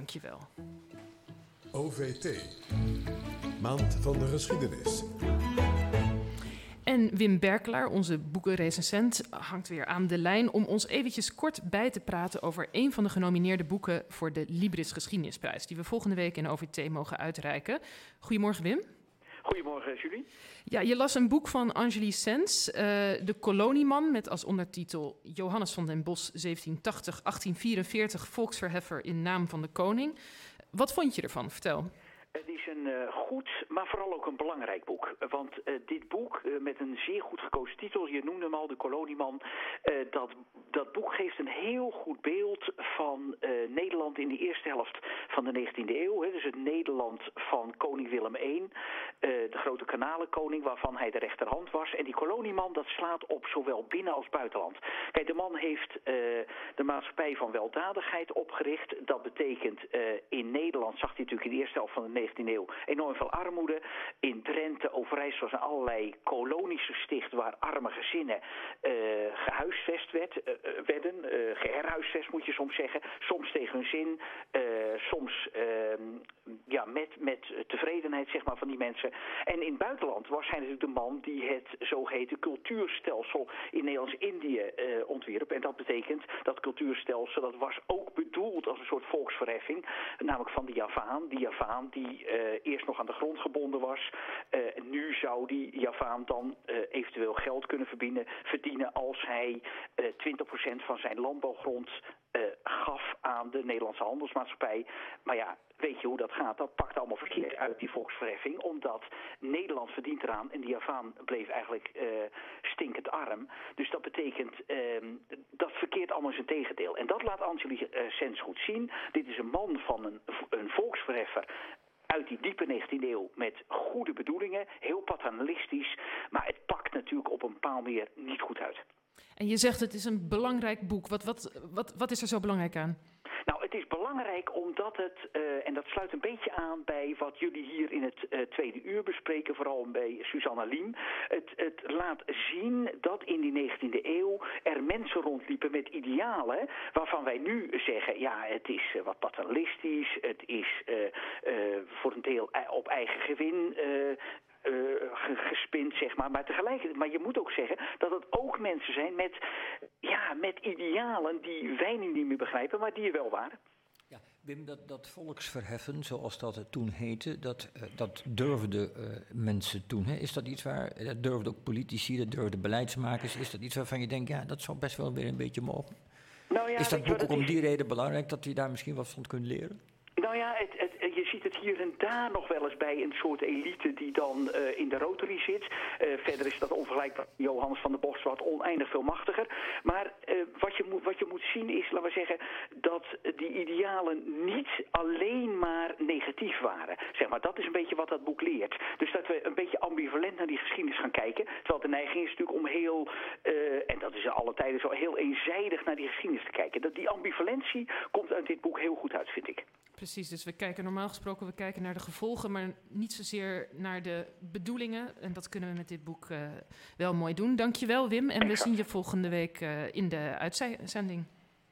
dankjewel. OVT. Maand van de geschiedenis. En Wim Berkelaar, onze boekenrecensent, hangt weer aan de lijn om ons eventjes kort bij te praten over een van de genomineerde boeken voor de Libris Geschiedenisprijs, die we volgende week in OVT mogen uitreiken. Goedemorgen Wim. Goedemorgen, Julie. Ja, je las een boek van Angelique Sens, uh, De Kolonieman, met als ondertitel Johannes van den Bos 1780-1844, volksverheffer in naam van de koning. Wat vond je ervan? Vertel. Het is een uh, goed, maar vooral ook een belangrijk boek. Want uh, dit boek, uh, met een zeer goed gekozen titel, je noemde hem al, De Kolonieman, dat, dat boek geeft een heel goed beeld van Nederland in de eerste helft van de 19e eeuw. Hè, dus het Nederland van koning Willem I, de grote kanalenkoning waarvan hij de rechterhand was. En die kolonieman, dat slaat op zowel binnen als buitenland. Kijk, de man heeft de maatschappij van weldadigheid opgericht. Dat betekent, in Nederland zag hij natuurlijk in de eerste helft van de 19e eeuw enorm veel armoede. In Drenthe, Overijssel zijn allerlei kolonies gesticht waar arme gezinnen gehuisvest werd, werden. Geherhuisvest moet je soms zeggen. Soms tegen hun zin. soms ehm, met, met tevredenheid zeg maar, van die mensen. En in het buitenland was hij natuurlijk de man die het zogeheten cultuurstelsel in Nederlands-Indië ontwierp. En dat betekent dat cultuurstelsel, dat was ook bedoeld als een soort volksverheffing. Namelijk van de Javaan. Die Javaan die uh, eerst nog aan de grond gebonden was. Uh, nu zou die Javaan dan uh, eventueel geld kunnen verdienen, verdienen als hij 20% van zijn landbouwgrond gaf aan de Nederlandse handelsmaatschappij. Maar ja, weet je hoe dat gaat? Dat pakt allemaal verkeerd uit, die volksverheffing. Omdat Nederland verdient eraan en die Javaan bleef eigenlijk uh, stinkend arm. Dus dat betekent, uh, dat verkeert allemaal zijn tegendeel. En dat laat Angeli uh, Sens goed zien. Dit is een man van een, een volksverheffer uit die diepe 19e eeuw met goede bedoelingen, heel paternalistisch, maar het pakt natuurlijk op een paal meer niet goed uit. En je zegt het is een belangrijk boek. Wat, wat, wat, wat is er zo belangrijk aan? Nou, het is belangrijk omdat het, uh, en dat sluit een beetje aan bij wat jullie hier in het uh, tweede uur bespreken, vooral bij Susanna Liem. Het, het laat zien dat in die 19e eeuw er mensen rondliepen met idealen waarvan wij nu zeggen, ja, het is uh, wat paternalistisch, het is voor een deel op eigen gewin gespind, zeg maar. Maar tegelijkertijd, maar je moet ook zeggen dat het ook mensen zijn met, ja, met idealen die wij nu niet meer begrijpen, maar die er wel waren. Ja, Wim, dat, dat volksverheffen, zoals dat het toen heette, dat, uh, dat durfden uh, mensen toen. Hè? Is dat iets waar, dat durfden ook politici, dat durfden beleidsmakers, is dat iets waarvan je denkt, ja, dat zou best wel weer een beetje mogen? Nou ja, is dat boek ook om die reden belangrijk, dat je daar misschien wat van kunt leren? Nou ja, je ziet het hier en daar nog wel eens bij een soort elite die dan uh, in de Rotary zit. Uh, verder is dat onvergelijkbaar Johannes van der Bos wat oneindig veel machtiger. Maar uh, wat, je moet, wat je moet zien is, laten we zeggen, dat die idealen niet alleen maar negatief waren. Zeg maar, dat is een beetje wat dat boek leert. Dus dat we een beetje ambivalent naar die geschiedenis gaan kijken. Terwijl de neiging is natuurlijk om heel, en dat is alle tijden zo, heel eenzijdig naar die geschiedenis te kijken. Dat die ambivalentie komt uit dit boek heel goed uit, vind ik. Precies, dus we kijken normaal gesproken we kijken naar de gevolgen, maar niet zozeer naar de bedoelingen. En dat kunnen we met dit boek uh, wel mooi doen. Dankjewel Wim en we zien je volgende week uh, in de uitzending.